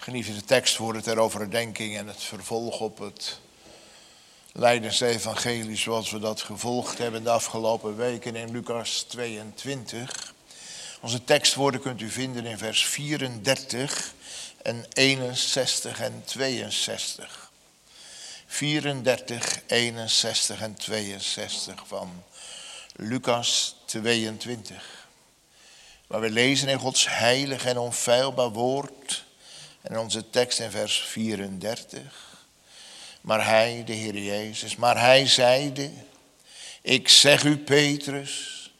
Geliefde tekst voor het eroverdenking en het vervolg op het Leidensevangelie zoals we dat gevolgd hebben de afgelopen weken in Lucas 22. Onze tekstwoorden kunt u vinden in vers 34 en 61 en 62. 34, 61 en 62 van Lucas 22. Waar we lezen in Gods heilig en onfeilbaar woord. En onze tekst in vers 34. Maar hij, de Heer Jezus, maar hij zeide, ik zeg u Petrus,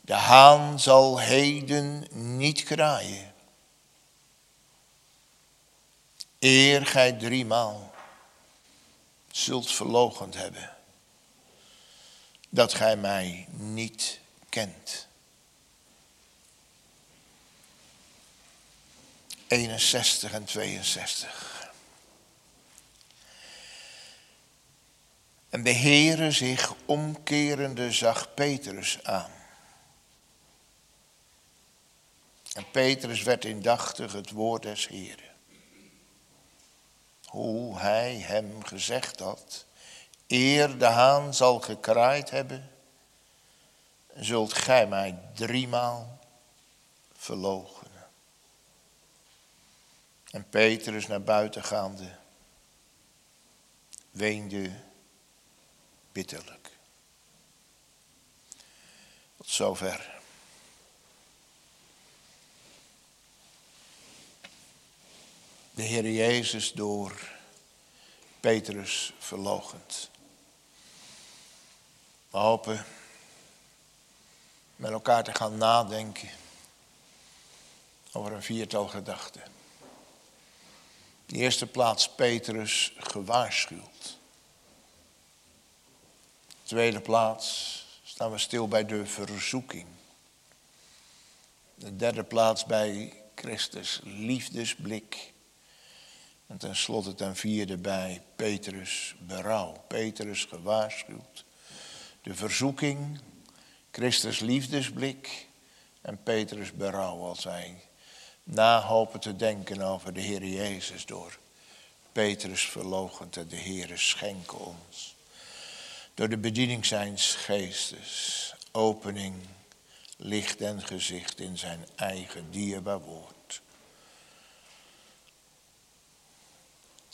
de haan zal heden niet kraaien. Eer gij driemaal zult verlogend hebben dat gij mij niet kent. 61 en 62. En de Heere zich omkerende zag Petrus aan. En Petrus werd indachtig het woord des Heeren. Hoe hij hem gezegd had, eer de haan zal gekraaid hebben, zult gij mij driemaal verloochenen. En Petrus naar buiten gaande, weende bitterlijk. Tot zover. De Heer Jezus door Petrus verlogend. We hopen met elkaar te gaan nadenken over een viertal gedachten. De eerste plaats Petrus gewaarschuwd. Tweede plaats staan we stil bij de verzoeking. In de derde plaats bij Christus liefdesblik. En tenslotte ten vierde bij Petrus berouw. Petrus gewaarschuwd. De verzoeking, Christus liefdesblik en Petrus berouw als hij na hopen te denken over de Heer Jezus door Petrus verlogend en de Heer schenken ons. Door de bediening zijns geestes, opening, licht en gezicht in zijn eigen dierbaar woord.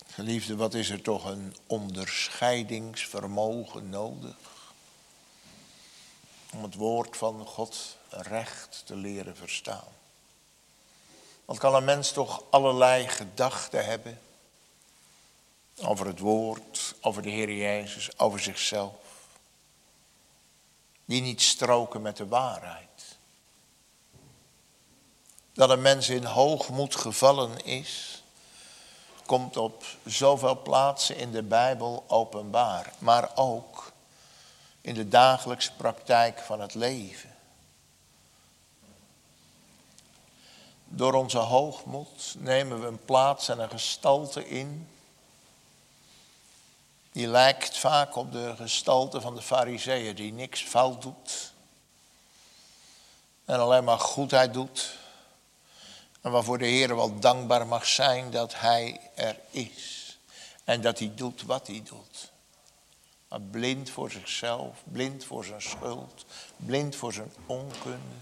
Geliefde, wat is er toch een onderscheidingsvermogen nodig om het woord van God recht te leren verstaan. Want kan een mens toch allerlei gedachten hebben over het woord, over de Heer Jezus, over zichzelf, die niet stroken met de waarheid. Dat een mens in hoogmoed gevallen is, komt op zoveel plaatsen in de Bijbel openbaar, maar ook in de dagelijkse praktijk van het leven. Door onze hoogmoed nemen we een plaats en een gestalte in. Die lijkt vaak op de gestalte van de fariseeën die niks fout doet. En alleen maar goedheid doet. En waarvoor de Heer wel dankbaar mag zijn dat Hij er is. En dat Hij doet wat Hij doet. Maar blind voor zichzelf, blind voor zijn schuld, blind voor zijn onkunde,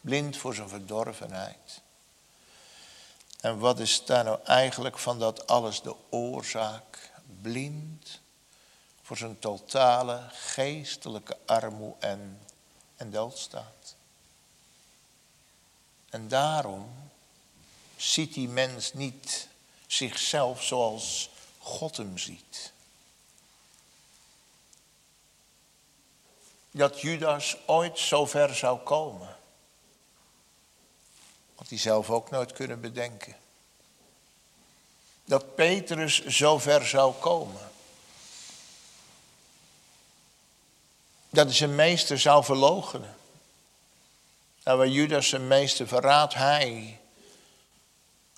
blind voor zijn verdorvenheid. En wat is daar nou eigenlijk van dat alles de oorzaak? Blind voor zijn totale geestelijke armoe en, en doodstaat. En daarom ziet die mens niet zichzelf zoals God hem ziet. Dat Judas ooit zo ver zou komen. Had hij zelf ook nooit kunnen bedenken. Dat Petrus zo ver zou komen. Dat hij zijn meester zou verloochenen. En waar Judas zijn meester verraadt, hij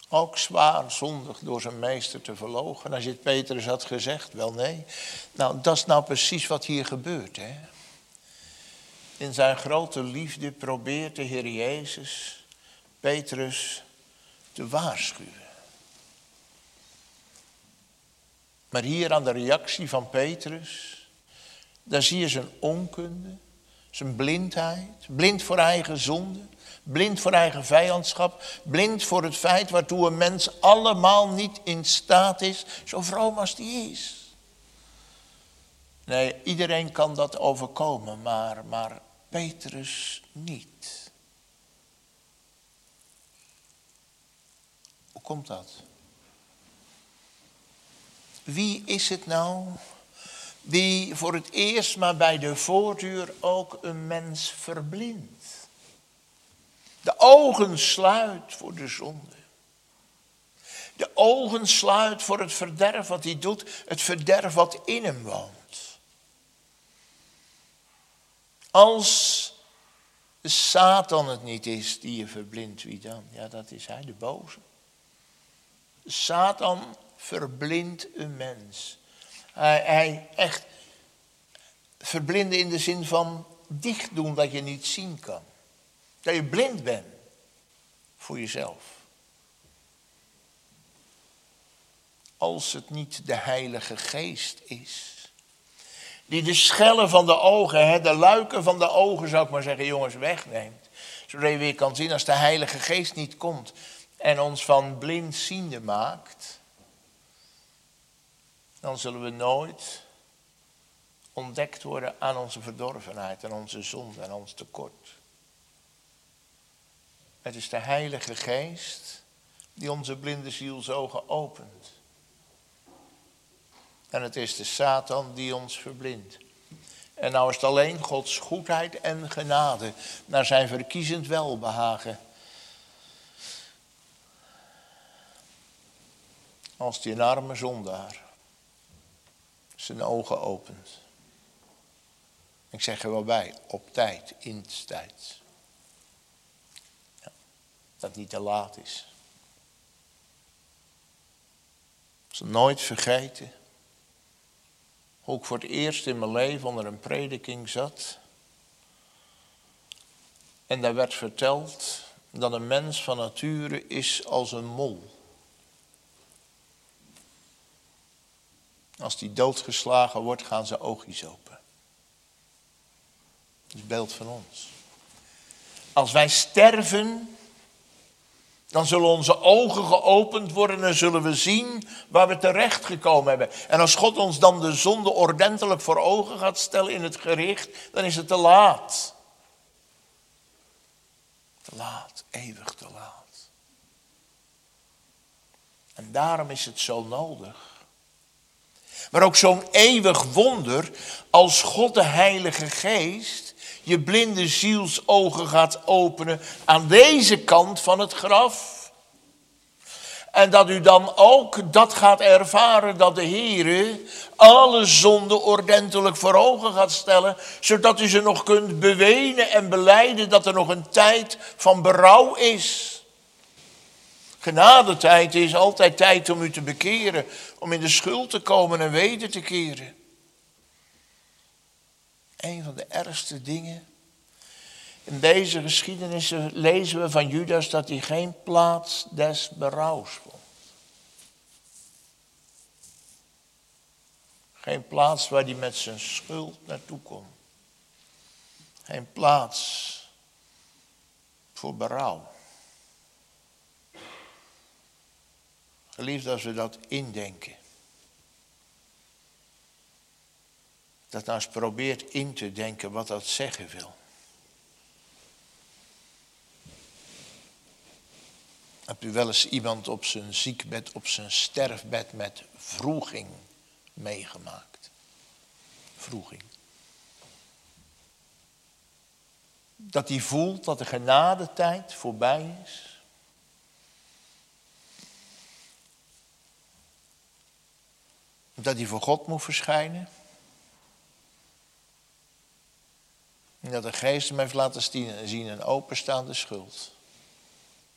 ook zwaar zondig door zijn meester te verlogen. Als je het Petrus had gezegd, wel nee. Nou, dat is nou precies wat hier gebeurt. Hè? In zijn grote liefde probeert de Heer Jezus Petrus te waarschuwen. Maar hier aan de reactie van Petrus, daar zie je zijn onkunde, zijn blindheid, blind voor eigen zonde, blind voor eigen vijandschap, blind voor het feit waartoe een mens allemaal niet in staat is, zo vroom als die is. Nee, iedereen kan dat overkomen, maar, maar Petrus niet. Komt dat? Wie is het nou die voor het eerst maar bij de voordeur ook een mens verblindt? De ogen sluit voor de zonde. De ogen sluit voor het verderf wat hij doet, het verderf wat in hem woont. Als Satan het niet is die je verblindt, wie dan? Ja, dat is hij, de boze. Satan verblindt een mens. Hij, echt verblinden in de zin van dicht doen dat je niet zien kan. Dat je blind bent voor jezelf. Als het niet de Heilige Geest is. Die de schellen van de ogen, de luiken van de ogen zou ik maar zeggen, jongens, wegneemt. Zodat je weer kan zien als de Heilige Geest niet komt en ons van blindziende maakt. Dan zullen we nooit ontdekt worden aan onze verdorvenheid, aan onze zonde en ons tekort. Het is de Heilige Geest die onze blinde zielsogen opent. En het is de Satan die ons verblindt. En nou is het alleen Gods goedheid en genade naar zijn verkiezend welbehagen. Als die arme zondaar zijn ogen opent. Ik zeg er wel bij, op tijd, in tijd dat niet te laat is. Zal nooit vergeten hoe ik voor het eerst in mijn leven onder een prediking zat. En daar werd verteld dat een mens van nature is als een mol. Als die doodgeslagen wordt, gaan zijn oogjes open. Dat is beeld van ons. Als wij sterven, dan zullen onze ogen geopend worden en zullen we zien waar we terecht gekomen hebben. En als God ons dan de zonde ordentelijk voor ogen gaat stellen in het gericht, dan is het te laat. Te laat, eeuwig te laat. En daarom is het zo nodig. Maar ook zo'n eeuwig wonder als God de Heilige Geest je blinde zielsogen gaat openen aan deze kant van het graf. En dat u dan ook dat gaat ervaren dat de Heer alle zonden ordentelijk voor ogen gaat stellen, zodat u ze nog kunt bewenen en beleiden dat er nog een tijd van berouw is. Genadetijd is altijd tijd om u te bekeren, om in de schuld te komen en weder te keren. Een van de ergste dingen. In deze geschiedenis lezen we van Judas dat hij geen plaats des berouws vond. Geen plaats waar hij met zijn schuld naartoe kon. Geen plaats voor berouw. Geliefd als we dat indenken. dat nou eens probeert in te denken wat dat zeggen wil. Hebt u wel eens iemand op zijn ziekbed, op zijn sterfbed met vroeging meegemaakt? Vroeging. Dat hij voelt dat de genadetijd voorbij is. Dat hij voor God moet verschijnen. En dat de geest hem heeft laten zien een openstaande schuld.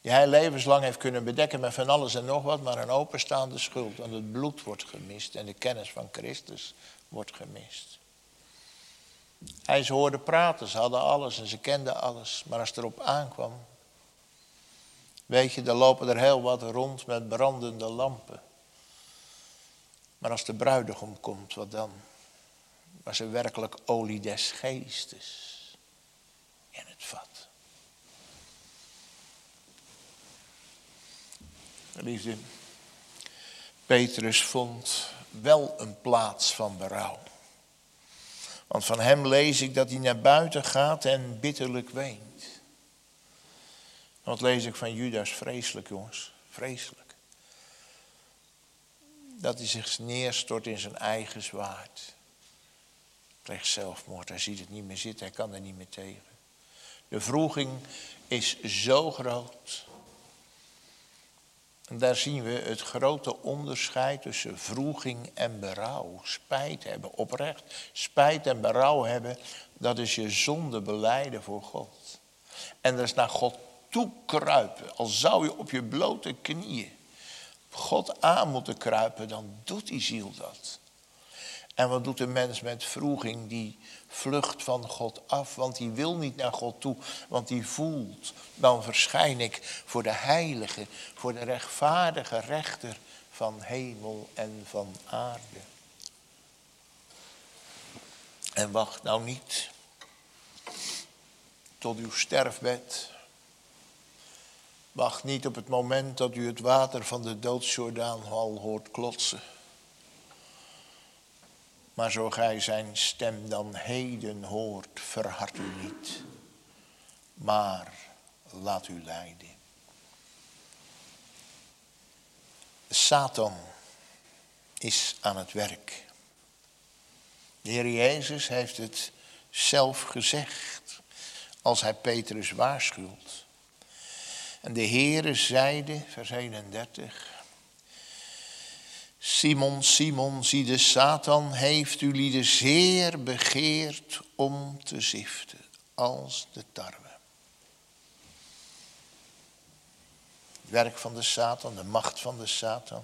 Die hij levenslang heeft kunnen bedekken met van alles en nog wat, maar een openstaande schuld. Want het bloed wordt gemist en de kennis van Christus wordt gemist. Hij ze hoorde praten, ze hadden alles en ze kenden alles. Maar als het erop aankwam, weet je, dan lopen er heel wat rond met brandende lampen. Maar als de bruidegom komt, wat dan? Was er werkelijk olie des geestes in het vat. Liefde, Petrus vond wel een plaats van berouw. Want van hem lees ik dat hij naar buiten gaat en bitterlijk weent. Wat lees ik van Judas? Vreselijk, jongens. Vreselijk. Dat hij zich neerstort in zijn eigen zwaard. Pleegt zelfmoord. Hij ziet het niet meer zitten. Hij kan er niet meer tegen. De vroeging is zo groot. En daar zien we het grote onderscheid tussen vroeging en berouw. Spijt hebben, oprecht. Spijt en berouw hebben, dat is je zonde beleiden voor God. En dat is naar God toekruipen. Al zou je op je blote knieën God aan moeten kruipen, dan doet die ziel dat. En wat doet de mens met vroeging? Die vlucht van God af, want die wil niet naar God toe, want die voelt, dan verschijn ik voor de heilige, voor de rechtvaardige rechter van hemel en van aarde. En wacht nou niet tot uw sterfbed. Wacht niet op het moment dat u het water van de doodsjordaan al hoort klotsen. Maar zo gij zijn stem dan heden hoort, verhard u niet, maar laat u leiden. Satan is aan het werk. De Heer Jezus heeft het zelf gezegd als hij Petrus waarschuwt. En de Heere zeide, vers 31, Simon, Simon, zie de Satan heeft u lieden zeer begeerd om te ziften, als de tarwe. Het werk van de Satan, de macht van de Satan,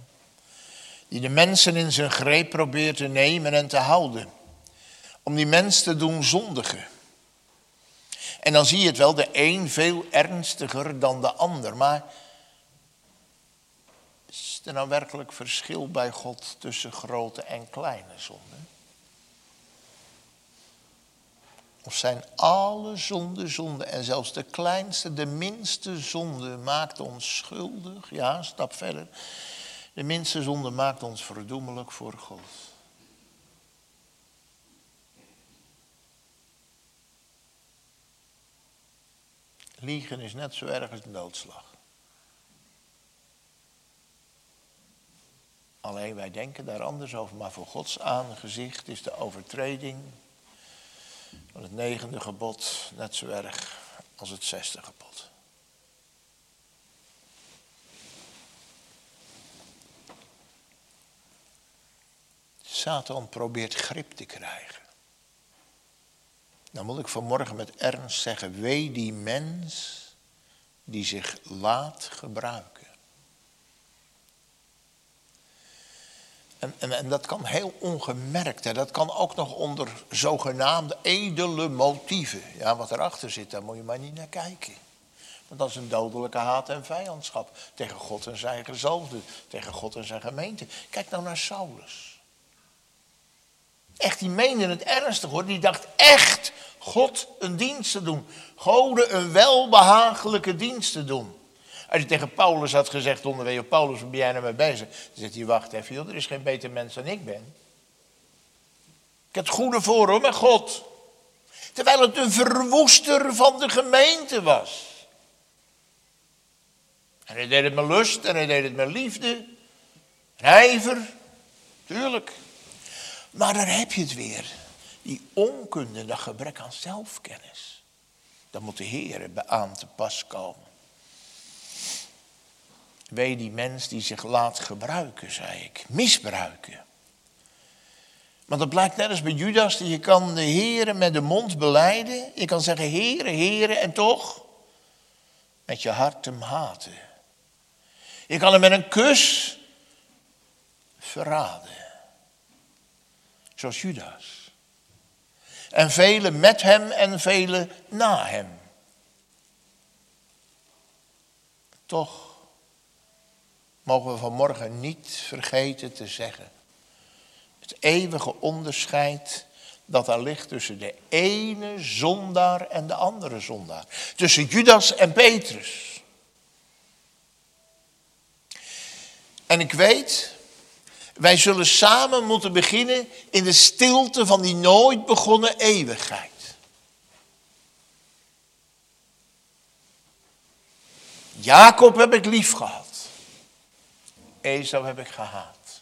die de mensen in zijn greep probeert te nemen en te houden, om die mensen te doen zondigen. En dan zie je het wel, de een veel ernstiger dan de ander, maar is er nou werkelijk verschil bij God tussen grote en kleine zonden? Of zijn alle zonden zonde en zelfs de kleinste, de minste zonde maakt ons schuldig? Ja, stap verder. De minste zonde maakt ons verdoemelijk voor God. Liegen is net zo erg als doodslag. Alleen wij denken daar anders over, maar voor Gods aangezicht is de overtreding van het negende gebod net zo erg als het zesde gebod. Satan probeert grip te krijgen. Dan moet ik vanmorgen met ernst zeggen, wee die mens die zich laat gebruiken. En, en, en, dat kan heel ongemerkt. Hè. Dat kan ook nog onder zogenaamde edele motieven. Ja, wat erachter zit, daar moet je maar niet naar kijken. Want dat is een dodelijke haat en vijandschap. Tegen God en zijn gezalfde. Tegen God en zijn gemeente. Kijk nou naar Saulus. Echt, die meende het ernstig hoor. Die dacht echt God een dienst te doen. Goden een welbehagelijke dienst te doen. Als je tegen Paulus had gezegd onderweg, Paulus, waar ben jij nou mee bezig? Dan zegt hij, wacht even, joh, er is geen beter mens dan ik ben. Ik heb het goede voor hoor, met God. Terwijl het een verwoester van de gemeente was. En hij deed het met lust en hij deed het met liefde. Rijver, tuurlijk. Maar dan heb je het weer. Die onkunde, dat gebrek aan zelfkennis. Dan moet de Heer aan te pas komen. Wee die mens die zich laat gebruiken, zei ik. Misbruiken. Want dat blijkt net als bij Judas, dat je kan de heren met de mond beleiden. Je kan zeggen, heren, heren, en toch met je hart hem haten. Je kan hem met een kus verraden. Zoals Judas. En velen met hem en velen na hem. Toch mogen we vanmorgen niet vergeten te zeggen Het eeuwige onderscheid dat er ligt tussen de ene zondaar en de andere zondaar. Tussen Judas en Petrus. En ik weet, wij zullen samen moeten beginnen in de stilte van die nooit begonnen eeuwigheid. Jacob heb ik lief gehad. Esau heb ik gehaat.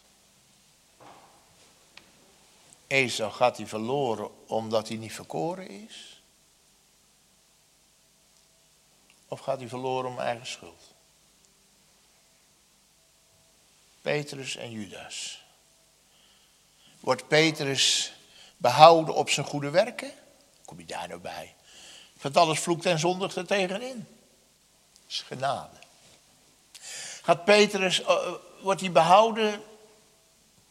Esau gaat hij verloren omdat hij niet verkoren is? Of gaat hij verloren om eigen schuld? Petrus en Judas. Wordt Petrus behouden op zijn goede werken? Kom je daar nou bij? Want alles vloekt en zondigt er tegenin. Dat is genade. Gaat Petrus, uh, wordt hij behouden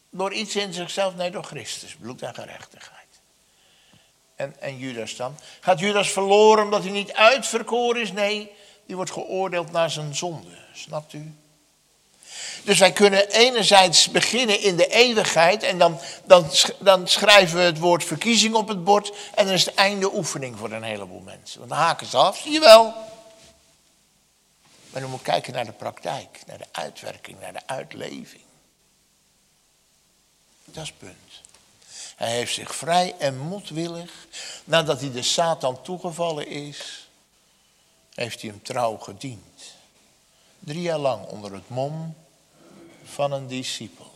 door iets in zichzelf? Nee, door Christus, bloed en gerechtigheid. En, en Judas dan? Gaat Judas verloren omdat hij niet uitverkoren is? Nee, die wordt geoordeeld naar zijn zonde. Snapt u? Dus wij kunnen enerzijds beginnen in de eeuwigheid en dan, dan, dan schrijven we het woord verkiezing op het bord en dan is het einde oefening voor een heleboel mensen. Want dan haken ze af, zie je wel. Maar dan moet kijken naar de praktijk, naar de uitwerking, naar de uitleving. Dat is het punt. Hij heeft zich vrij en moedwillig, nadat hij de Satan toegevallen is, heeft hij hem trouw gediend. Drie jaar lang onder het mom van een discipel.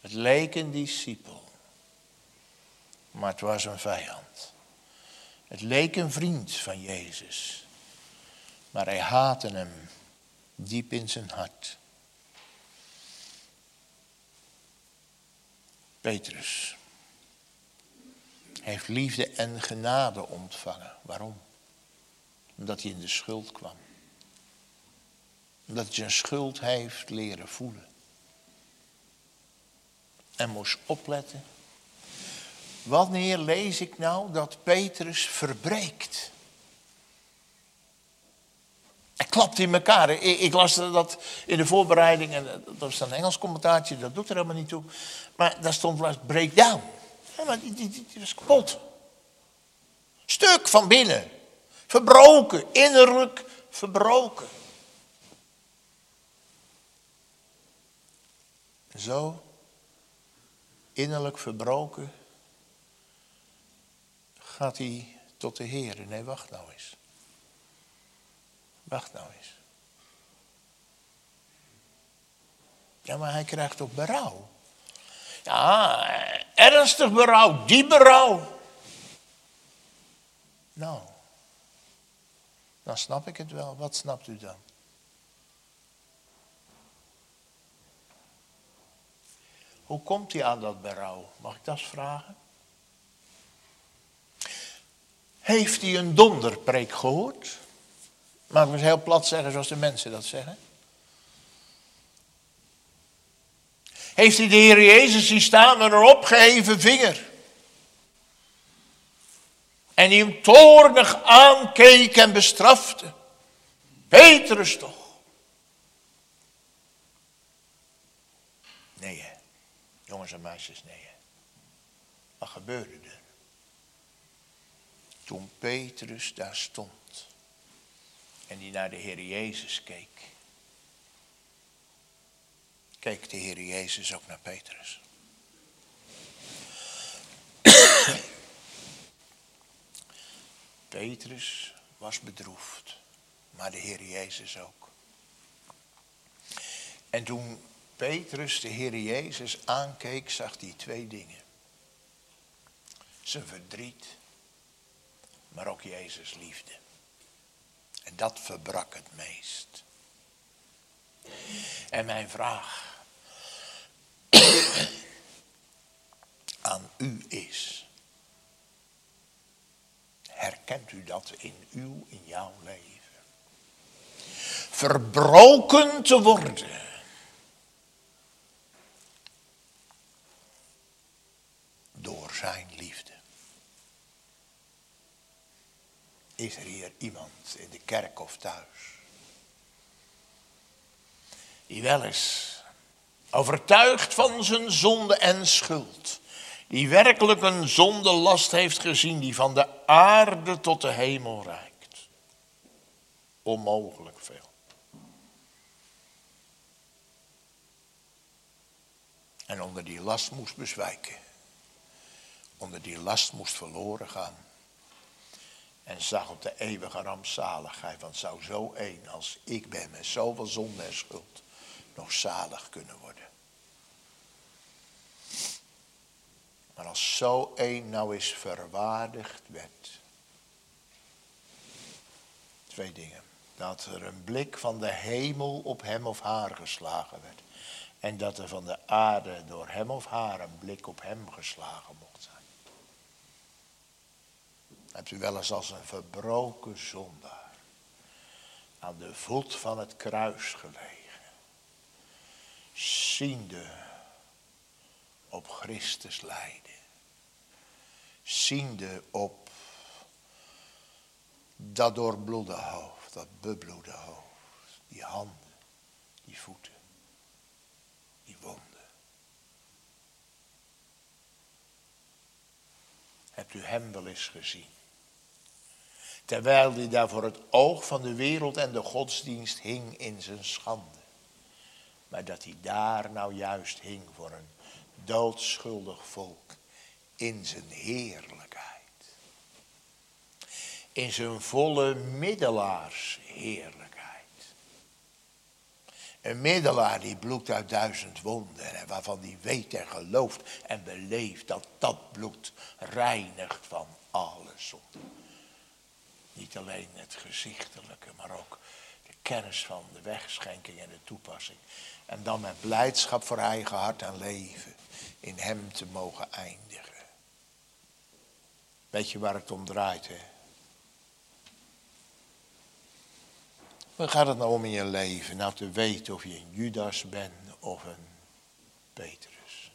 Het leek een discipel, maar het was een vijand. Het leek een vriend van Jezus, maar hij haatte hem diep in zijn hart. Petrus heeft liefde en genade ontvangen. Waarom? Omdat hij in de schuld kwam. Omdat hij zijn schuld heeft leren voelen. En moest opletten. Wanneer lees ik nou dat Petrus verbreekt? Hij klapt in elkaar. Ik, las dat in de voorbereiding, en dat was een Engels commentaartje, dat doet er helemaal niet toe. Maar daar stond wel breakdown. Ja, maar die was kapot. Stuk van binnen. Verbroken, innerlijk verbroken. Zo, innerlijk verbroken, gaat hij tot de Heer. Nee, wacht nou eens. Wacht nou eens. Ja, maar hij krijgt toch berouw? Ja, ernstig berouw, diep berouw. Nou, dan snap ik het wel. Wat snapt u dan? Hoe komt hij aan dat berouw? Mag ik dat vragen? Heeft hij een donderpreek gehoord? Mag ik eens heel plat zeggen zoals de mensen dat zeggen? Heeft hij de Heer Jezus zien staan met een opgeheven vinger? En die hem toornig aankeek en bestrafte. Petrus toch? Nee. Jongens en meisjes, nee. Wat gebeurde er? Toen Petrus daar stond en die naar de Heer Jezus keek, keek de Heer Jezus ook naar Petrus. Petrus was bedroefd, maar de Heer Jezus ook. En toen Petrus de Heer Jezus aankeek, zag hij twee dingen. Zijn verdriet, maar ook Jezus liefde. En dat verbrak het meest. En mijn vraag aan u is, herkent u dat in uw, in jouw leven? Verbroken te worden. Door zijn liefde. Is er hier iemand in de kerk of thuis? Die wel eens overtuigd van zijn zonde en schuld, die werkelijk een zondelast heeft gezien die van de aarde tot de hemel reikt. Onmogelijk veel. En onder die last moest bezwijken. Onder die last moest verloren gaan. En zag op de eeuwige rampzaligheid. Want zou zo één als ik ben met zoveel zonde en schuld nog zalig kunnen worden. Maar als zo één nou eens verwaardigd werd. Twee dingen. Dat er een blik van de hemel op hem of haar geslagen werd. En dat er van de aarde door hem of haar een blik op hem geslagen zijn. Hebt u wel eens als een verbroken zondaar aan de voet van het kruis gelegen, ziende op Christus lijden, ziende op dat doorbloede hoofd, dat bebloede hoofd, die handen, die voeten. Hebt u hem wel eens gezien? Terwijl hij daar voor het oog van de wereld en de godsdienst hing in zijn schande. Maar dat hij daar nou juist hing voor een doodschuldig volk in zijn heerlijkheid. In zijn volle middelaarsheerlijkheid. Een middelaar die bloedt uit duizend wonden en waarvan die weet en gelooft en beleeft dat dat bloed reinigt van alle zonde. Niet alleen het gezichtelijke, maar ook de kennis van de wegschenking en de toepassing. En dan met blijdschap voor eigen hart en leven in hem te mogen eindigen. Weet je waar het om draait, hè? Waar gaat het nou om in je leven? Nou te weten of je een Judas bent of een Petrus.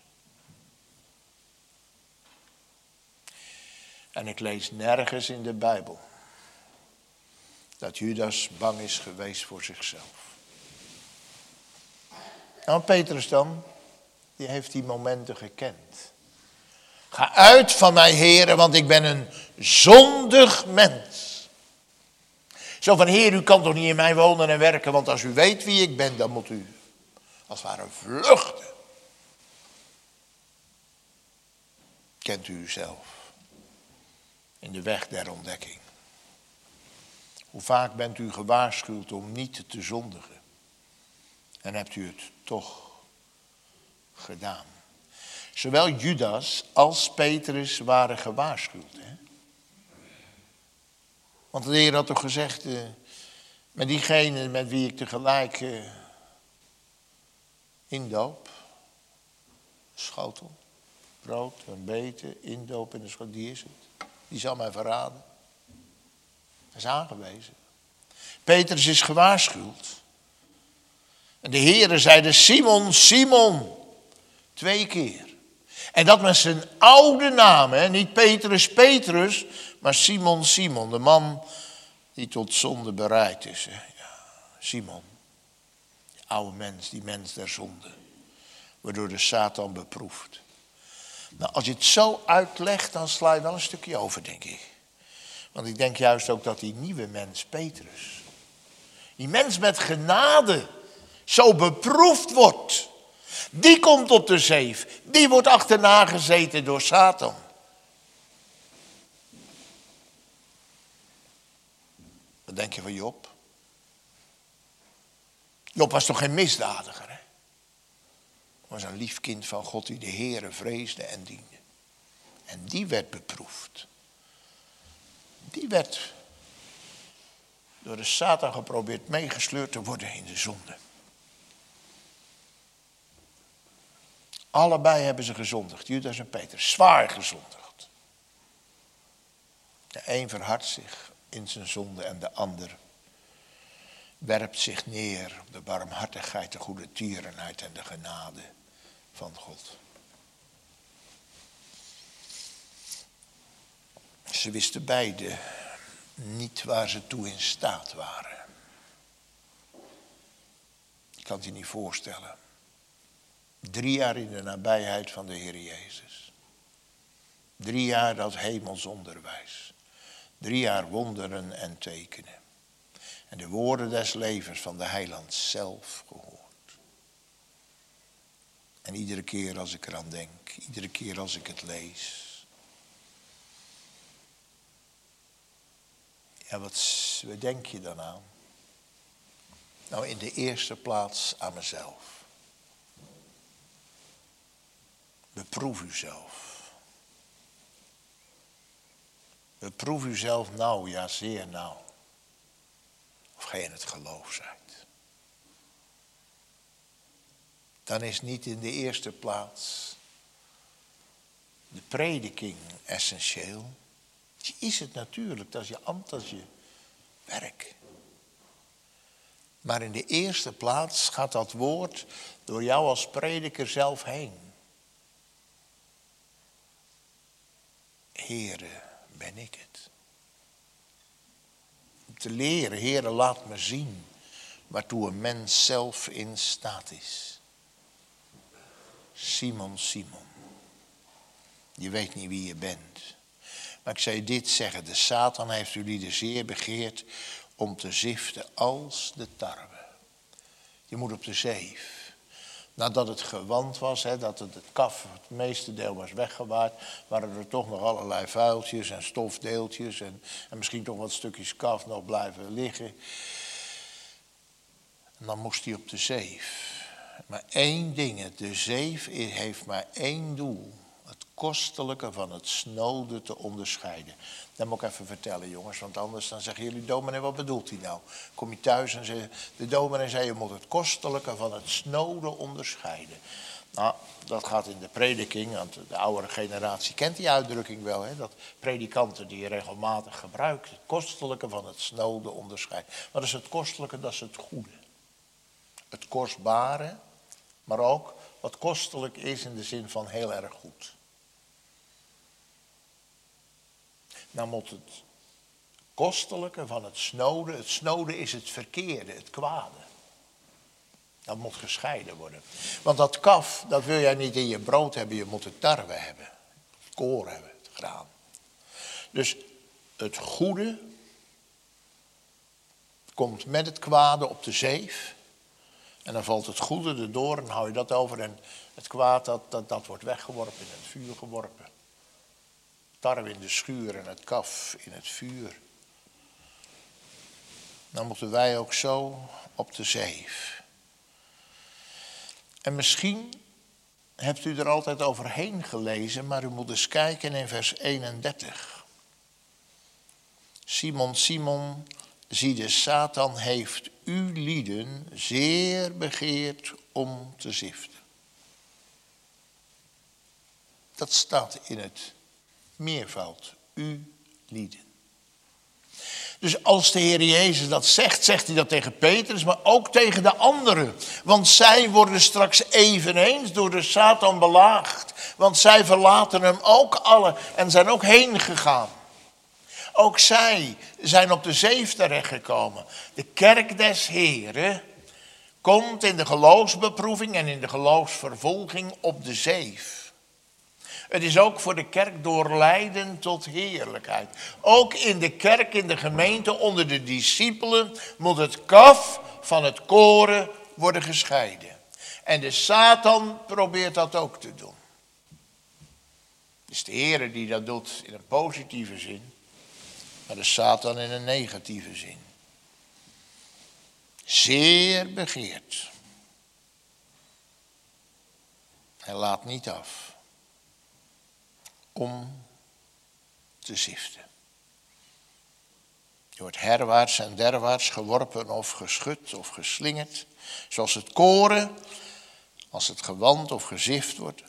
En ik lees nergens in de Bijbel dat Judas bang is geweest voor zichzelf. Nou, Petrus dan, die heeft die momenten gekend. Ga uit van mij, heren, want ik ben een zondig mens. Zo van, Heer, u kan toch niet in mij wonen en werken, want als u weet wie ik ben, dan moet u als het ware vluchten. Kent u uzelf in de weg der ontdekking? Hoe vaak bent u gewaarschuwd om niet te zondigen? En hebt u het toch gedaan? Zowel Judas als Petrus waren gewaarschuwd. Hè? Want de Heer had toch gezegd, uh, met diegene met wie ik tegelijk uh, indoop, schotel, brood en beten, indoop in de schotel, die is het. Die zal mij verraden. Hij is aangewezen. Petrus is gewaarschuwd. En de Heere zeide, Simon, Simon, twee keer. En dat met zijn oude naam, hè? niet Petrus, Petrus, maar Simon, Simon, de man die tot zonde bereid is. Hè? Ja, Simon, die oude mens, die mens der zonde, waardoor de Satan beproeft. Nou, als je het zo uitlegt, dan sla je wel een stukje over, denk ik. Want ik denk juist ook dat die nieuwe mens, Petrus, die mens met genade, zo beproefd wordt. Die komt op de zeef. Die wordt achterna gezeten door Satan. Wat denk je van Job? Job was toch geen misdadiger, hè? Was een lief kind van God die de Heere vreesde en diende. En die werd beproefd. Die werd door de Satan geprobeerd meegesleurd te worden in de zonde. Allebei hebben ze gezondigd, Judas en Peter, zwaar gezondigd. De een verhardt zich in zijn zonde en de ander werpt zich neer op de barmhartigheid, de goede tierenheid en de genade van God. Ze wisten beide niet waar ze toe in staat waren. Ik kan het je niet voorstellen. Drie jaar in de nabijheid van de Heer Jezus. Drie jaar dat hemelsonderwijs. Drie jaar wonderen en tekenen. En de woorden des levens van de heiland zelf gehoord. En iedere keer als ik eraan denk, iedere keer als ik het lees. Wat, wat denk je dan aan? Nou, in de eerste plaats aan mezelf. Beproef uzelf. Beproef uzelf nou, ja zeer nauw. Of gij in het geloof zijt. Dan is niet in de eerste plaats de prediking essentieel. Is het natuurlijk, dat is je ambt, dat is je werk. Maar in de eerste plaats gaat dat woord door jou als prediker zelf heen. Here, ben ik het. Om te leren, Here, laat me zien waartoe een mens zelf in staat is. Simon, Simon, je weet niet wie je bent. Maar ik zou dit zeggen, de Satan heeft jullie zeer begeerd om te ziften als de tarwe. Je moet op de zeef. Nadat het gewand was, hè, dat het, kaf, het meeste deel was weggewaard, waren er toch nog allerlei vuiltjes en stofdeeltjes en, en misschien toch wat stukjes kaf nog blijven liggen. En dan moest hij op de zeef. Maar één ding, de zeef heeft maar één doel kostelijke van het snode te onderscheiden. Dat moet ik even vertellen, jongens, want anders dan zeggen jullie, dominee, wat bedoelt hij nou? Kom je thuis en zeg, de dominee zei, je moet het kostelijke van het snode onderscheiden. Nou, dat gaat in de prediking, want de oudere generatie kent die uitdrukking wel, hè, dat predikanten die je regelmatig gebruikt, het kostelijke van het snode onderscheiden. Wat is het kostelijke? Dat is het goede. Het kostbare, maar ook wat kostelijk is in de zin van heel erg goed. Dan moet het kostelijke van het snode, het snode is het verkeerde, het kwade. Dat moet gescheiden worden. Want dat kaf, dat wil jij niet in je brood hebben, je moet het tarwe hebben. Het koor hebben, het graan. Dus het goede komt met het kwade op de zeef. En dan valt het goede erdoor en hou je dat over. En het kwaad, dat, dat, dat wordt weggeworpen, in het vuur geworpen tarwe in de schuur en het kaf in het vuur. Dan moeten wij ook zo op de zeef. En misschien hebt u er altijd overheen gelezen, maar u moet eens kijken in vers 31. Simon, Simon, zie de Satan heeft u lieden zeer begeerd om te ziften. Dat staat in het meervoud, u lieden. Dus als de Heer Jezus dat zegt, zegt hij dat tegen Petrus, maar ook tegen de anderen. Want zij worden straks eveneens door de Satan belaagd. Want zij verlaten hem ook alle en zijn ook heen gegaan. Ook zij zijn op de zeef terechtgekomen. De kerk des Heren komt in de geloofsbeproeving en in de geloofsvervolging op de zeef. Het is ook voor de kerk door lijden tot heerlijkheid. Ook in de kerk, in de gemeente, onder de discipelen moet het kaf van het koren worden gescheiden. En de Satan probeert dat ook te doen. Het is de Heer die dat doet in een positieve zin, maar de Satan in een negatieve zin. Zeer begeerd. Hij laat niet af om te ziften. Je wordt herwaarts en derwaarts geworpen of geschud of geslingerd, zoals het koren, als het gewand of gezift wordt.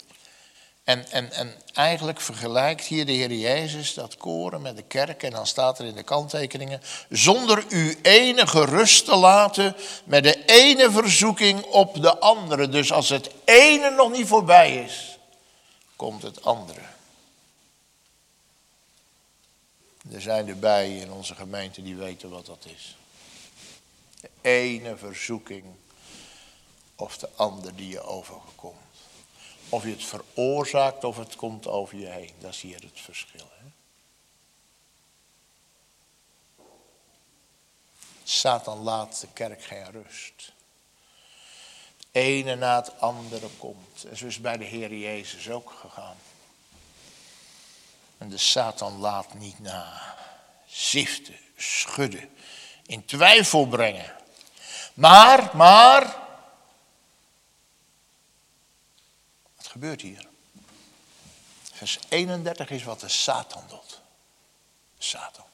En, en, en eigenlijk vergelijkt hier de Heer Jezus dat koren met de kerk. En dan staat er in de kanttekeningen, zonder u enige rust te laten met de ene verzoeking op de andere. Dus als het ene nog niet voorbij is, komt het andere. Er zijn erbij in onze gemeente die weten wat dat is. De ene verzoeking of de ander die je overkomt. Of je het veroorzaakt of het komt over je heen. Dat is hier het verschil. Hè? Satan laat de kerk geen rust. Het ene na het andere komt. En zo is bij de Heer Jezus ook gegaan. En de Satan laat niet na. Ziften, schudden, in twijfel brengen. Maar, maar, wat gebeurt hier? Vers 31 is wat de Satan doet. Satan.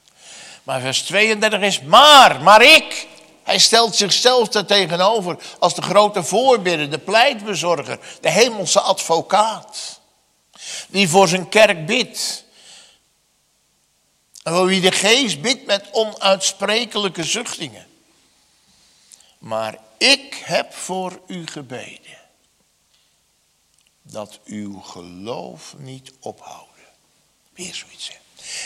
Maar vers 32 is maar, maar ik. Hij stelt zichzelf er tegenover als de grote voorbidder, de pleitbezorger, de hemelse advocaat. Die voor zijn kerk bidt. En voor wie de geest bidt met onuitsprekelijke zuchtingen. Maar ik heb voor u gebeden. Dat uw geloof niet ophouden. Weer zoiets. Hè?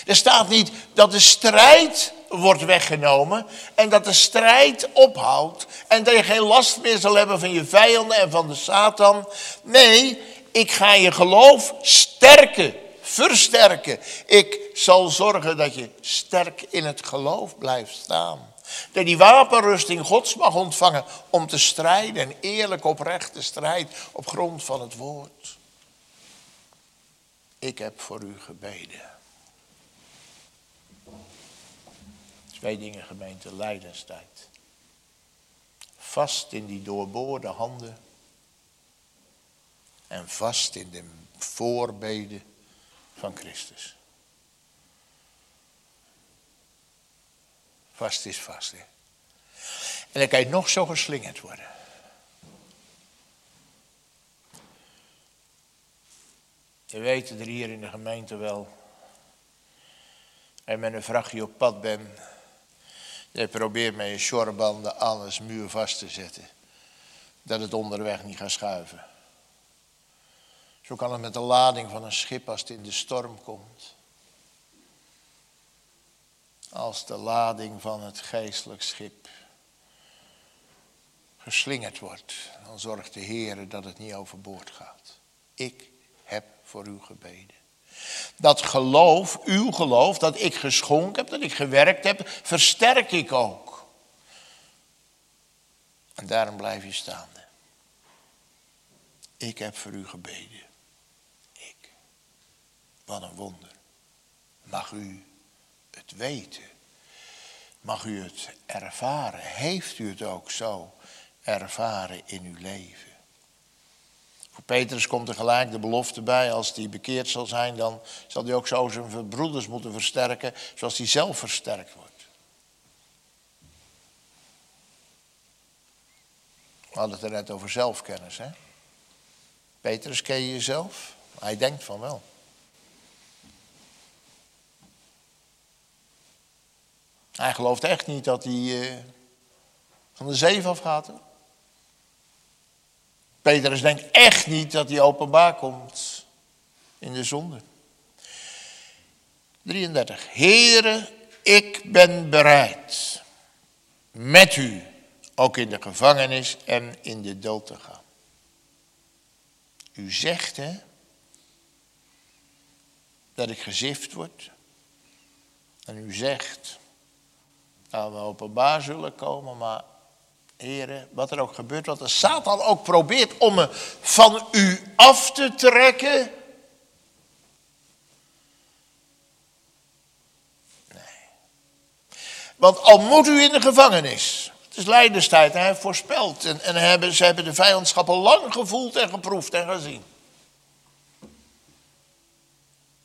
Er staat niet dat de strijd wordt weggenomen en dat de strijd ophoudt en dat je geen last meer zal hebben van je vijanden en van de Satan. Nee, ik ga je geloof sterken, versterken. Ik zal zorgen dat je sterk in het geloof blijft staan. Dat die wapenrusting Gods mag ontvangen om te strijden, een eerlijk oprechte strijd op grond van het woord. Ik heb voor u gebeden. Twee dingen gemeente, lijdenstijd. Vast in die doorboorde handen. En vast in de voorbeden van Christus. Vast is vast. Hè? En dan kan je nog zo geslingerd worden. We weten er hier in de gemeente wel. En met een vrachtje op pad ben. Je probeert met je shorebanden alles muur vast te zetten. Dat het onderweg niet gaat schuiven. Zo kan het met de lading van een schip als het in de storm komt. Als de lading van het geestelijk schip geslingerd wordt, dan zorgt de Heer dat het niet overboord gaat. Ik heb voor u gebeden. Dat geloof, uw geloof, dat ik geschonken heb, dat ik gewerkt heb, versterk ik ook. En daarom blijf je staande. Ik heb voor u gebeden. Ik. Wat een wonder. Mag u het weten? Mag u het ervaren? Heeft u het ook zo ervaren in uw leven? Voor Petrus komt er gelijk de belofte bij, als hij bekeerd zal zijn, dan zal hij ook zo zijn broeders moeten versterken, zoals hij zelf versterkt wordt. We hadden het er net over zelfkennis, hè? Petrus, ken je jezelf? Hij denkt van wel. Hij gelooft echt niet dat hij uh, van de zeef afgaat. Hoor. Petrus denkt echt niet dat hij openbaar komt in de zonde. 33. Here, ik ben bereid met u ook in de gevangenis en in de dood te gaan. U zegt hè, dat ik gezift word. En u zegt dat we openbaar zullen komen, maar heren, wat er ook gebeurt, wat de Satan ook probeert om me van u af te trekken. Nee. Want al moet u in de gevangenis, het is lijdenstijd, hij heeft voorspeld. En, en hebben, ze hebben de vijandschappen lang gevoeld en geproefd en gezien.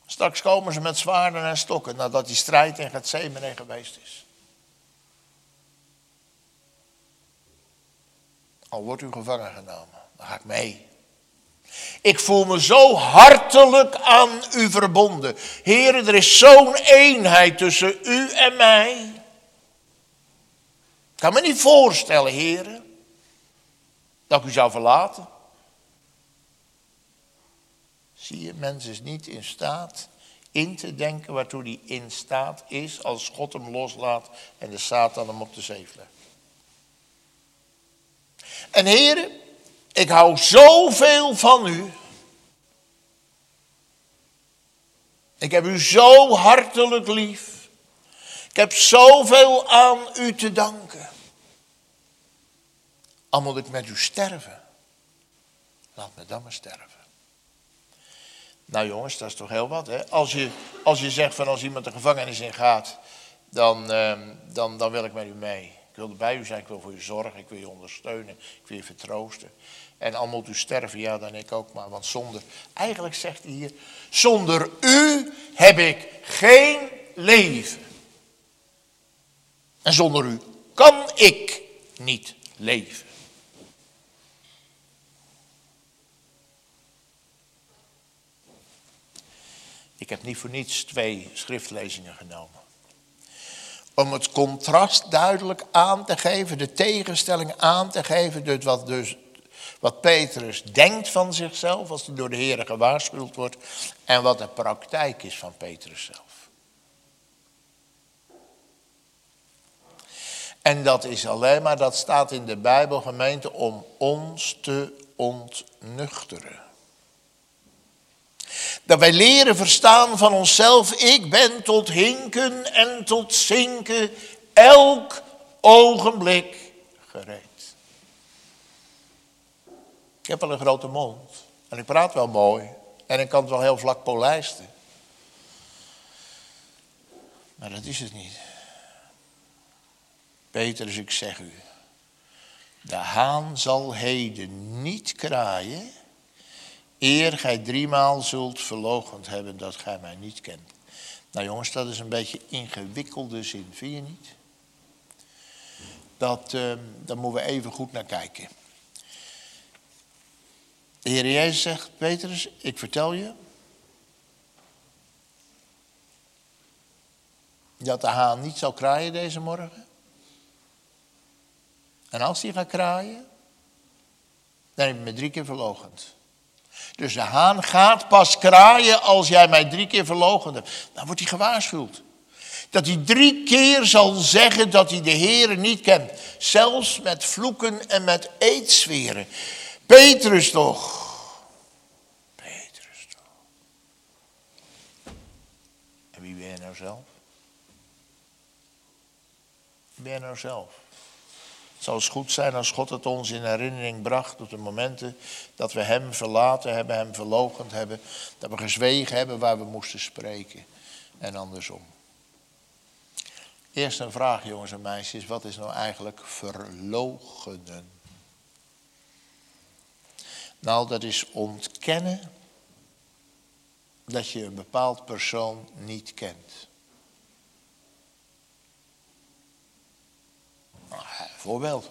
Straks komen ze met zwaarden en stokken nadat die strijd in Gethsemane geweest is. Al wordt u gevangen genomen, dan ga ik mee. Ik voel me zo hartelijk aan u verbonden. Heren, er is zo'n eenheid tussen u en mij. Ik kan me niet voorstellen, heren, dat ik u zou verlaten. Zie je, mens is niet in staat in te denken waartoe hij in staat is als God hem loslaat en de Satan hem op de zee legt. En heren, ik hou zoveel van u. Ik heb u zo hartelijk lief. Ik heb zoveel aan u te danken. Al moet ik met u sterven. Laat me dan maar sterven. Nou jongens, dat is toch heel wat. Hè? Als, je, als je zegt van als iemand de gevangenis in gaat, dan, ehm, dan, dan wil ik met u mee. Wil bij u zijn, ik wil voor u zorgen, ik wil je ondersteunen, ik wil je vertroosten. En al moet u sterven, ja dan ik ook maar. Want zonder, eigenlijk zegt hij hier, zonder u heb ik geen leven. En zonder u kan ik niet leven. Ik heb niet voor niets twee schriftlezingen genomen. Om het contrast duidelijk aan te geven, de tegenstelling aan te geven, dus wat, dus, wat Petrus denkt van zichzelf als hij door de Heer gewaarschuwd wordt, en wat de praktijk is van Petrus zelf. En dat is alleen maar, dat staat in de Bijbel gemeente, om ons te ontnuchteren. Dat wij leren verstaan van onszelf, ik ben tot hinken en tot zinken elk ogenblik gereed. Ik heb wel een grote mond en ik praat wel mooi en ik kan het wel heel vlak polijsten. Maar dat is het niet. Petrus, ik zeg u, de haan zal heden niet kraaien Eer gij driemaal zult verlogend hebben dat gij mij niet kent. Nou jongens, dat is een beetje ingewikkelde zin, vind je niet? Dat, uh, daar moeten we even goed naar kijken. De Heer Jezus zegt, Petrus, ik vertel je. Dat de haan niet zal kraaien deze morgen. En als hij gaat kraaien, dan heb je me drie keer verlogend. Dus de haan gaat pas kraaien als jij mij drie keer verlogen hebt. Dan wordt hij gewaarschuwd. Dat hij drie keer zal zeggen dat hij de Heer niet kent. Zelfs met vloeken en met eedsferen. Petrus toch. Petrus toch. En wie ben je nou zelf? Wie ben je nou zelf? Het zou eens goed zijn als God het ons in herinnering bracht op de momenten dat we Hem verlaten hebben, Hem verlogend hebben, dat we gezwegen hebben waar we moesten spreken en andersom. Eerst een vraag, jongens en meisjes, wat is nou eigenlijk verlogenen? Nou, dat is ontkennen dat je een bepaald persoon niet kent. Voorbeeld.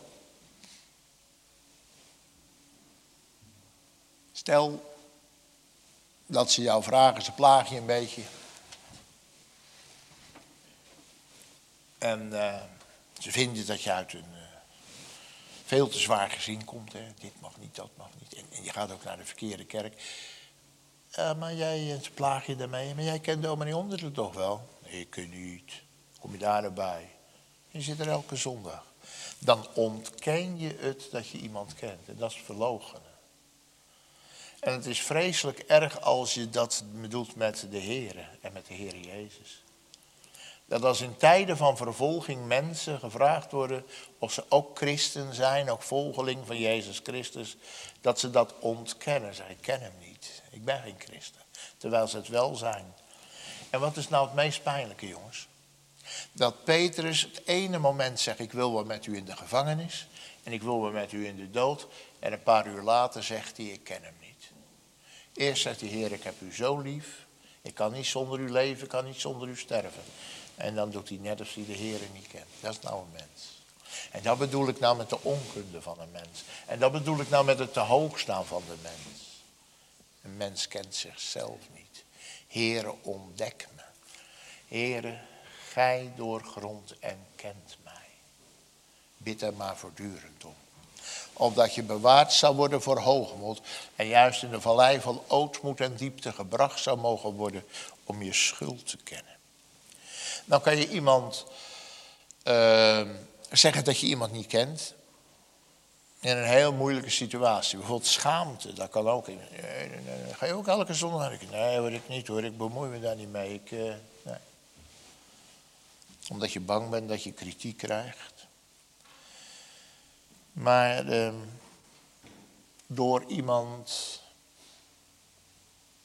Stel dat ze jou vragen, ze plagen je een beetje. En uh, ze vinden dat je uit een uh, veel te zwaar gezin komt. Hè. Dit mag niet, dat mag niet. En, en je gaat ook naar de verkeerde kerk. Uh, maar jij, ze plagen je daarmee. Maar jij kent dominee Onderen toch wel? Nee, ik niet. Kom je daar erbij? Je zit er elke zondag dan ontken je het dat je iemand kent. En dat is verloochenen. En het is vreselijk erg als je dat bedoelt met de Heer en met de Heer Jezus. Dat als in tijden van vervolging mensen gevraagd worden of ze ook christen zijn, ook volgeling van Jezus Christus, dat ze dat ontkennen. Zij kennen hem niet. Ik ben geen christen. Terwijl ze het wel zijn. En wat is nou het meest pijnlijke, jongens? Dat Petrus het ene moment zegt, ik wil wel met u in de gevangenis en ik wil wel met u in de dood. En een paar uur later zegt hij, ik ken hem niet. Eerst zegt hij, Heer, ik heb u zo lief, ik kan niet zonder u leven, ik kan niet zonder u sterven. En dan doet hij net alsof hij de Heer niet kent. Dat is nou een mens. En dat bedoel ik nou met de onkunde van een mens. En dat bedoel ik nou met het te hoog staan van de mens. Een mens kent zichzelf niet. Heere, ontdek me. Heere, Gij doorgrond en kent mij. Bid er maar voortdurend om. Opdat je bewaard zou worden voor hoogmoed. En juist in de vallei van ootmoed en diepte gebracht zou mogen worden om je schuld te kennen. Dan kan je iemand uh, zeggen dat je iemand niet kent. in een heel moeilijke situatie. Bijvoorbeeld schaamte, dat kan ook. Nee. Ga je ook elke zondag? Nee hoor, ik niet hoor, ik bemoei me daar niet mee. Ik, nee. Omdat je bang bent dat je kritiek krijgt. Maar uh, door iemand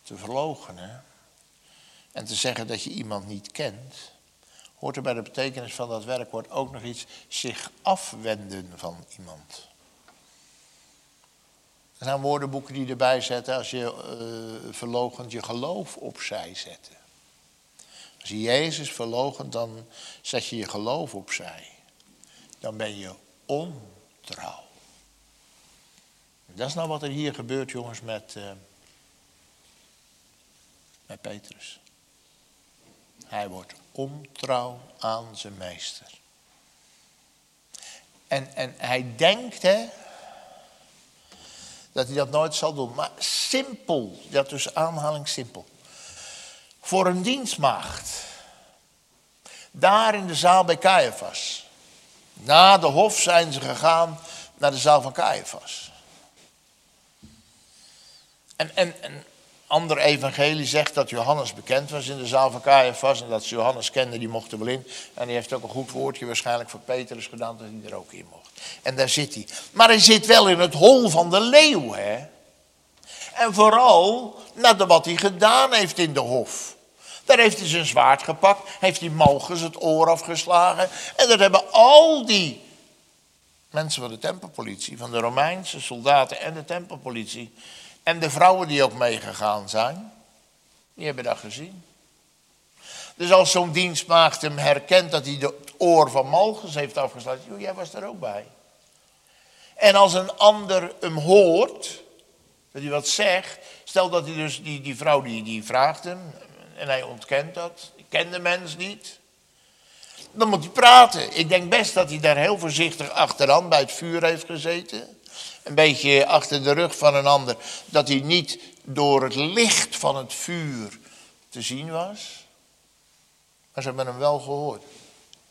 te verloochenen en te zeggen dat je iemand niet kent, hoort er bij de betekenis van dat werkwoord ook nog iets zich afwenden van iemand. Er zijn woordenboeken die erbij zetten als je uh, verlogend je geloof opzij zetten. Als je Jezus verlogent, dan zet je je geloof opzij. Dan ben je ontrouw. Dat is nou wat er hier gebeurt, jongens, met, uh, met Petrus. Hij wordt ontrouw aan zijn meester. En, en hij denkt, hè, dat hij dat nooit zal doen. Maar simpel, dat dus aanhaling simpel. Voor een dienstmaagd. Daar in de zaal bij Caiaphas. Na de hof zijn ze gegaan naar de zaal van Caiaphas. En, en, en ander evangelie zegt dat Johannes bekend was in de zaal van Caiaphas. En dat ze Johannes kenden, die mocht er wel in. En die heeft ook een goed woordje waarschijnlijk voor Petrus gedaan dat hij er ook in mocht. En daar zit hij. Maar hij zit wel in het hol van de leeuw, hè. En vooral nadat wat hij gedaan heeft in de hof. Daar heeft hij zijn zwaard gepakt, heeft hij Malchus het oor afgeslagen. En dat hebben al die mensen van de tempelpolitie, van de Romeinse soldaten en de tempelpolitie, en de vrouwen die ook meegegaan zijn, die hebben dat gezien. Dus als zo'n dienstmaagd hem herkent dat hij het oor van Malchus heeft afgeslagen, joh, jij was er ook bij. En als een ander hem hoort, dat hij wat zegt, stel dat hij dus die, die vrouw die, die vraagt hem, en hij ontkent dat, ik ken de mens niet. Dan moet hij praten. Ik denk best dat hij daar heel voorzichtig achteraan bij het vuur heeft gezeten een beetje achter de rug van een ander, dat hij niet door het licht van het vuur te zien was. Maar ze hebben hem wel gehoord.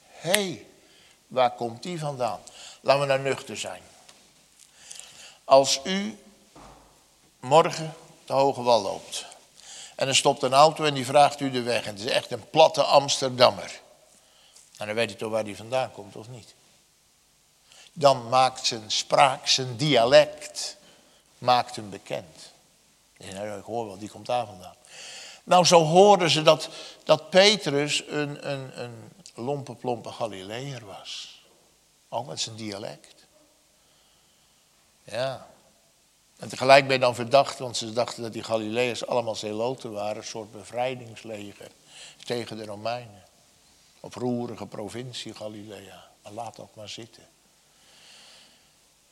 Hé, hey, waar komt die vandaan? Laten we nou nuchter zijn. Als u morgen de Hoge Wal loopt. En er stopt een auto en die vraagt u de weg. En het is echt een platte Amsterdammer. En dan weet u toch waar die vandaan komt of niet dan maakt zijn spraak, zijn dialect, maakt hem bekend. Nou, ik hoor wel, die komt daar vandaan. Nou, zo hoorden ze dat, dat Petrus een, een, een lompe, plompe Galileër was. Ook met zijn dialect. Ja. En tegelijk ben je dan verdacht, want ze dachten dat die Galileërs allemaal zeloten waren, een soort bevrijdingsleger tegen de Romeinen. Op roerige provincie Galilea. Maar laat ook maar zitten.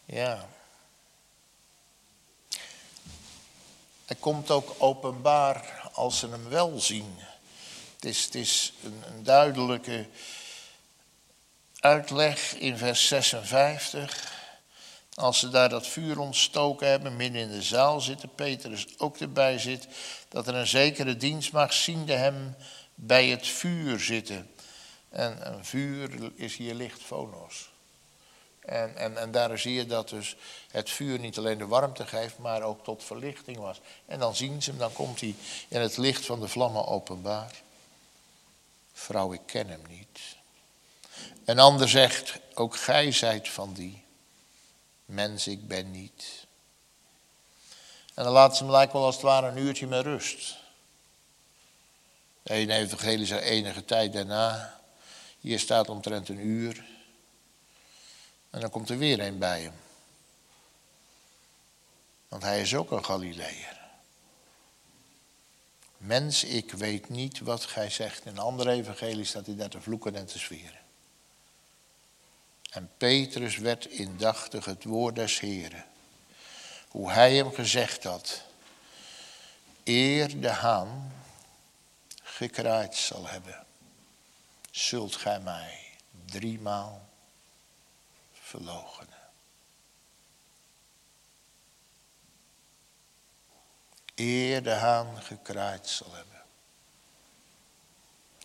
Ja. Hij komt ook openbaar als ze hem wel zien. Het is, een duidelijke uitleg in vers 56. Als ze daar dat vuur ontstoken hebben, midden in de zaal zitten, Petrus ook erbij zit, dat er een zekere dienstmacht ziende hem bij het vuur zitten. En een vuur is hier licht, fonos. En, en, en daar zie je dat dus het vuur niet alleen de warmte geeft, maar ook tot verlichting was. En dan zien ze hem, dan komt hij in het licht van de vlammen openbaar. Vrouw, ik ken hem niet. Een ander zegt, ook gij zijt van die. Mens, ik ben niet. En dan laat ze hem lijkt wel als het ware een uurtje met rust. De ene evangelie zegt enige tijd daarna. Hier staat omtrent een uur. En dan komt er weer een bij hem. Want hij is ook een Galileër. Mens, ik weet niet wat gij zegt. In andere evangelie staat hij daar te vloeken en te zweren. En Petrus werd indachtig het woord des Heren. Hoe hij hem gezegd had. Eer de haan gekraaid zal hebben, zult gij mij driemaal verloochenen. Eer de haan gekraaid zal hebben,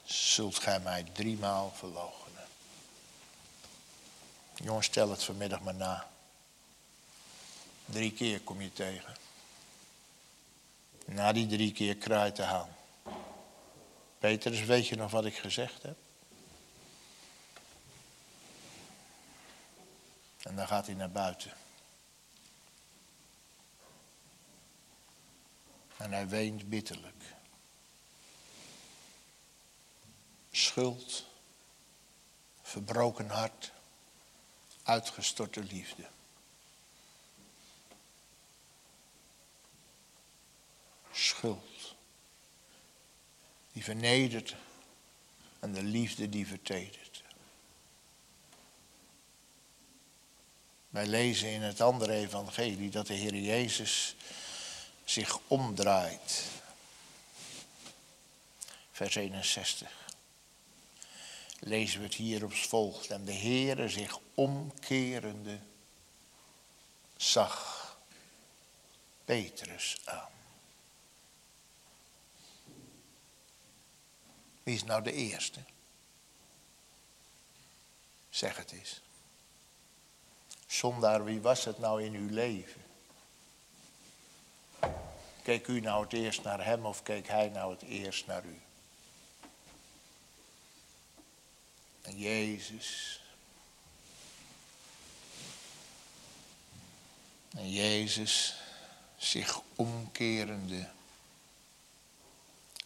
zult gij mij driemaal verloochenen. Jongens, stel het vanmiddag maar na. Drie keer kom je tegen. Na die drie keer kraait de haan. Petrus, weet je nog wat ik gezegd heb? En dan gaat hij naar buiten. En hij weent bitterlijk. Schuld, verbroken hart, uitgestorte liefde. Schuld, die vernedert en de liefde die vertedert. Wij lezen in het andere evangelie dat de Heer Jezus zich omdraait. Vers 61. Lezen we het hier op volgt. En de Heere zich omkerende zag Petrus aan. Wie is nou de eerste? Zeg het eens. Zondaar, wie was het nou in uw leven? Keek u nou het eerst naar hem of keek hij nou het eerst naar u? En Jezus. En Jezus zich omkerende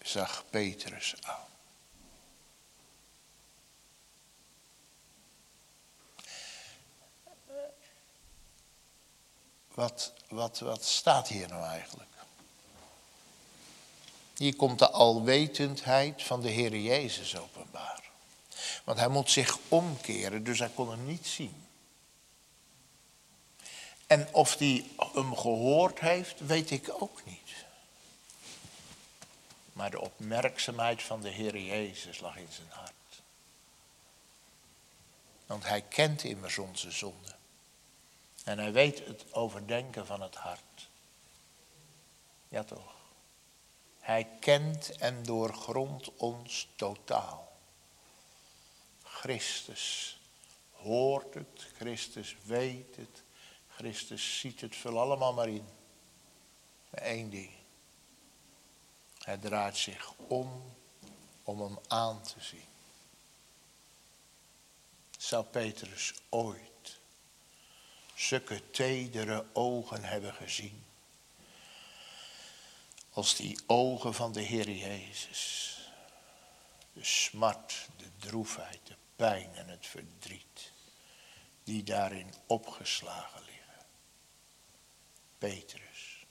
zag Petrus aan. Wat, wat, wat staat hier nou eigenlijk? Hier komt de alwetendheid van de Heer Jezus openbaar. Want hij moet zich omkeren, dus hij kon hem niet zien. En of hij hem gehoord heeft, weet ik ook niet. Maar de opmerkzaamheid van de Heer Jezus lag in zijn hart. Want hij kent immers onze zonde. En hij weet het overdenken van het hart. Ja toch? Hij kent en doorgrondt ons totaal. Christus hoort het, Christus weet het, Christus ziet het, vul allemaal maar in. Maar één ding. Hij draait zich om om hem aan te zien. Zou Petrus ooit zulke tedere ogen hebben gezien? Als die ogen van de Heer Jezus. De smart, de droefheid, de pijn en het verdriet. Die daarin opgeslagen liggen. Petrus.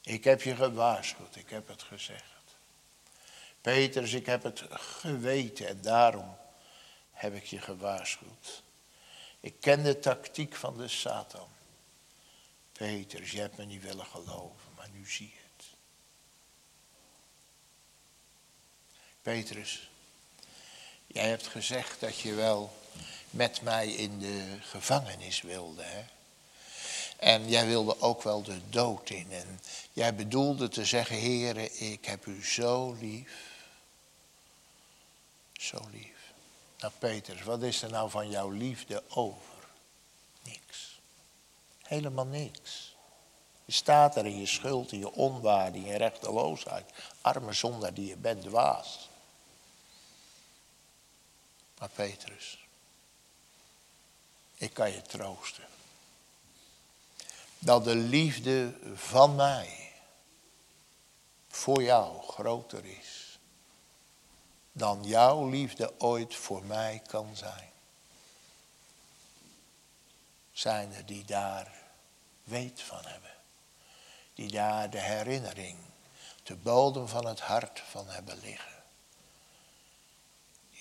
Ik heb je gewaarschuwd, ik heb het gezegd. Petrus, ik heb het geweten en daarom heb ik je gewaarschuwd. Ik ken de tactiek van de Satan. Petrus, je hebt me niet willen geloven, maar nu zie je. Petrus, jij hebt gezegd dat je wel met mij in de gevangenis wilde. Hè? En jij wilde ook wel de dood in. En jij bedoelde te zeggen, heren, ik heb u zo lief. Zo lief. Nou Petrus, wat is er nou van jouw liefde over? Niks. Helemaal niks. Je staat er in je schuld, in je onwaarde, in je rechteloosheid. Arme zondaar die je bent, dwaas. Maar Petrus, ik kan je troosten. Dat de liefde van mij voor jou groter is dan jouw liefde ooit voor mij kan zijn. Zijn er die daar weet van hebben. Die daar de herinnering, de bodem van het hart van hebben liggen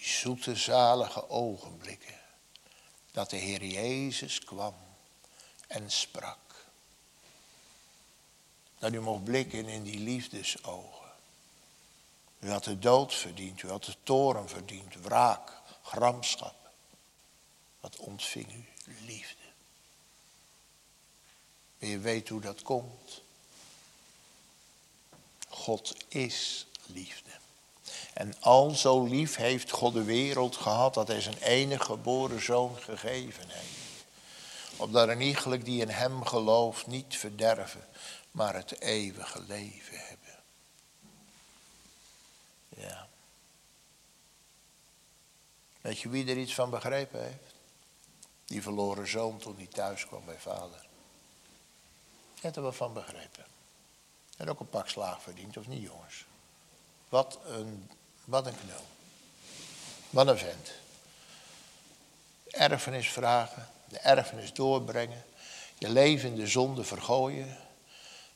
zoete zalige ogenblikken dat de Heer Jezus kwam en sprak. Dat u mocht blikken in die liefdesogen. U had de dood verdiend, u had de toren verdiend, wraak, gramschap. Wat ontving u? Liefde. En je weet hoe dat komt. God is liefde. En al zo lief heeft God de wereld gehad dat hij zijn enige geboren zoon gegeven heeft. Opdat een iegelijk die in hem gelooft niet verderven, maar het eeuwige leven hebben. Ja. Weet je wie er iets van begrepen heeft? Die verloren zoon toen hij thuis kwam bij vader. Je hebt er van begrepen. En ook een pak slaag verdiend, of niet jongens? Wat een, wat een knul. Wat een vent. Erfenis vragen, de erfenis doorbrengen, je leven in de zonde vergooien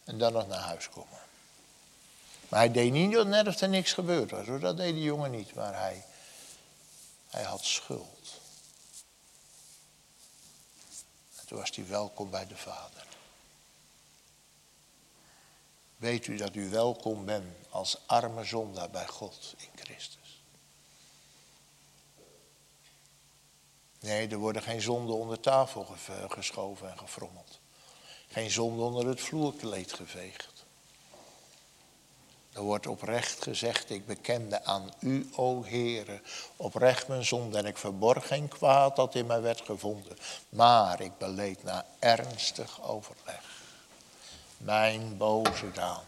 en dan nog naar huis komen. Maar hij deed niet net of er niks gebeurd was. Dat deed die jongen niet, maar hij, hij had schuld. En toen was hij welkom bij de Vader. Weet u dat u welkom bent als arme zondaar bij God in Christus? Nee, er worden geen zonden onder tafel geschoven en gefrommeld. Geen zonde onder het vloerkleed geveegd. Er wordt oprecht gezegd, ik bekende aan u, o Heere, oprecht mijn zonde en ik verborg geen kwaad dat in mij werd gevonden. Maar ik beleed na ernstig overleg mijn boze daan.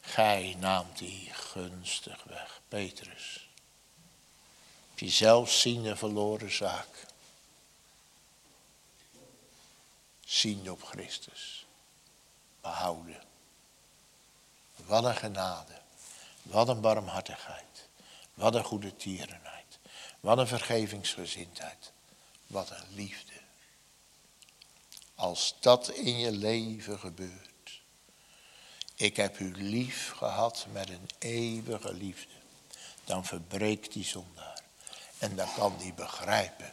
Gij naamt die gunstig weg, Petrus. Die zelfziende verloren zaak. Ziende op Christus. Behouden. Wat een genade. Wat een barmhartigheid. Wat een goede tierenheid. Wat een vergevingsgezindheid. Wat een liefde. Als dat in je leven gebeurt. Ik heb u lief gehad met een eeuwige liefde. Dan verbreekt die zondaar. En dan kan die begrijpen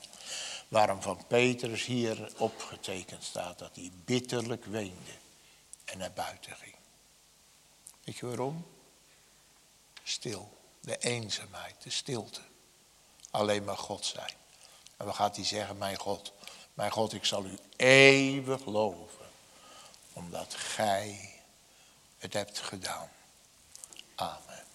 waarom van Petrus hier opgetekend staat dat hij bitterlijk weende en naar buiten ging. Weet je waarom? Stil, de eenzaamheid, de stilte. Alleen maar God zijn. En wat gaat hij zeggen? Mijn God, mijn God, ik zal u eeuwig loven, omdat gij het hebt gedaan. Amen.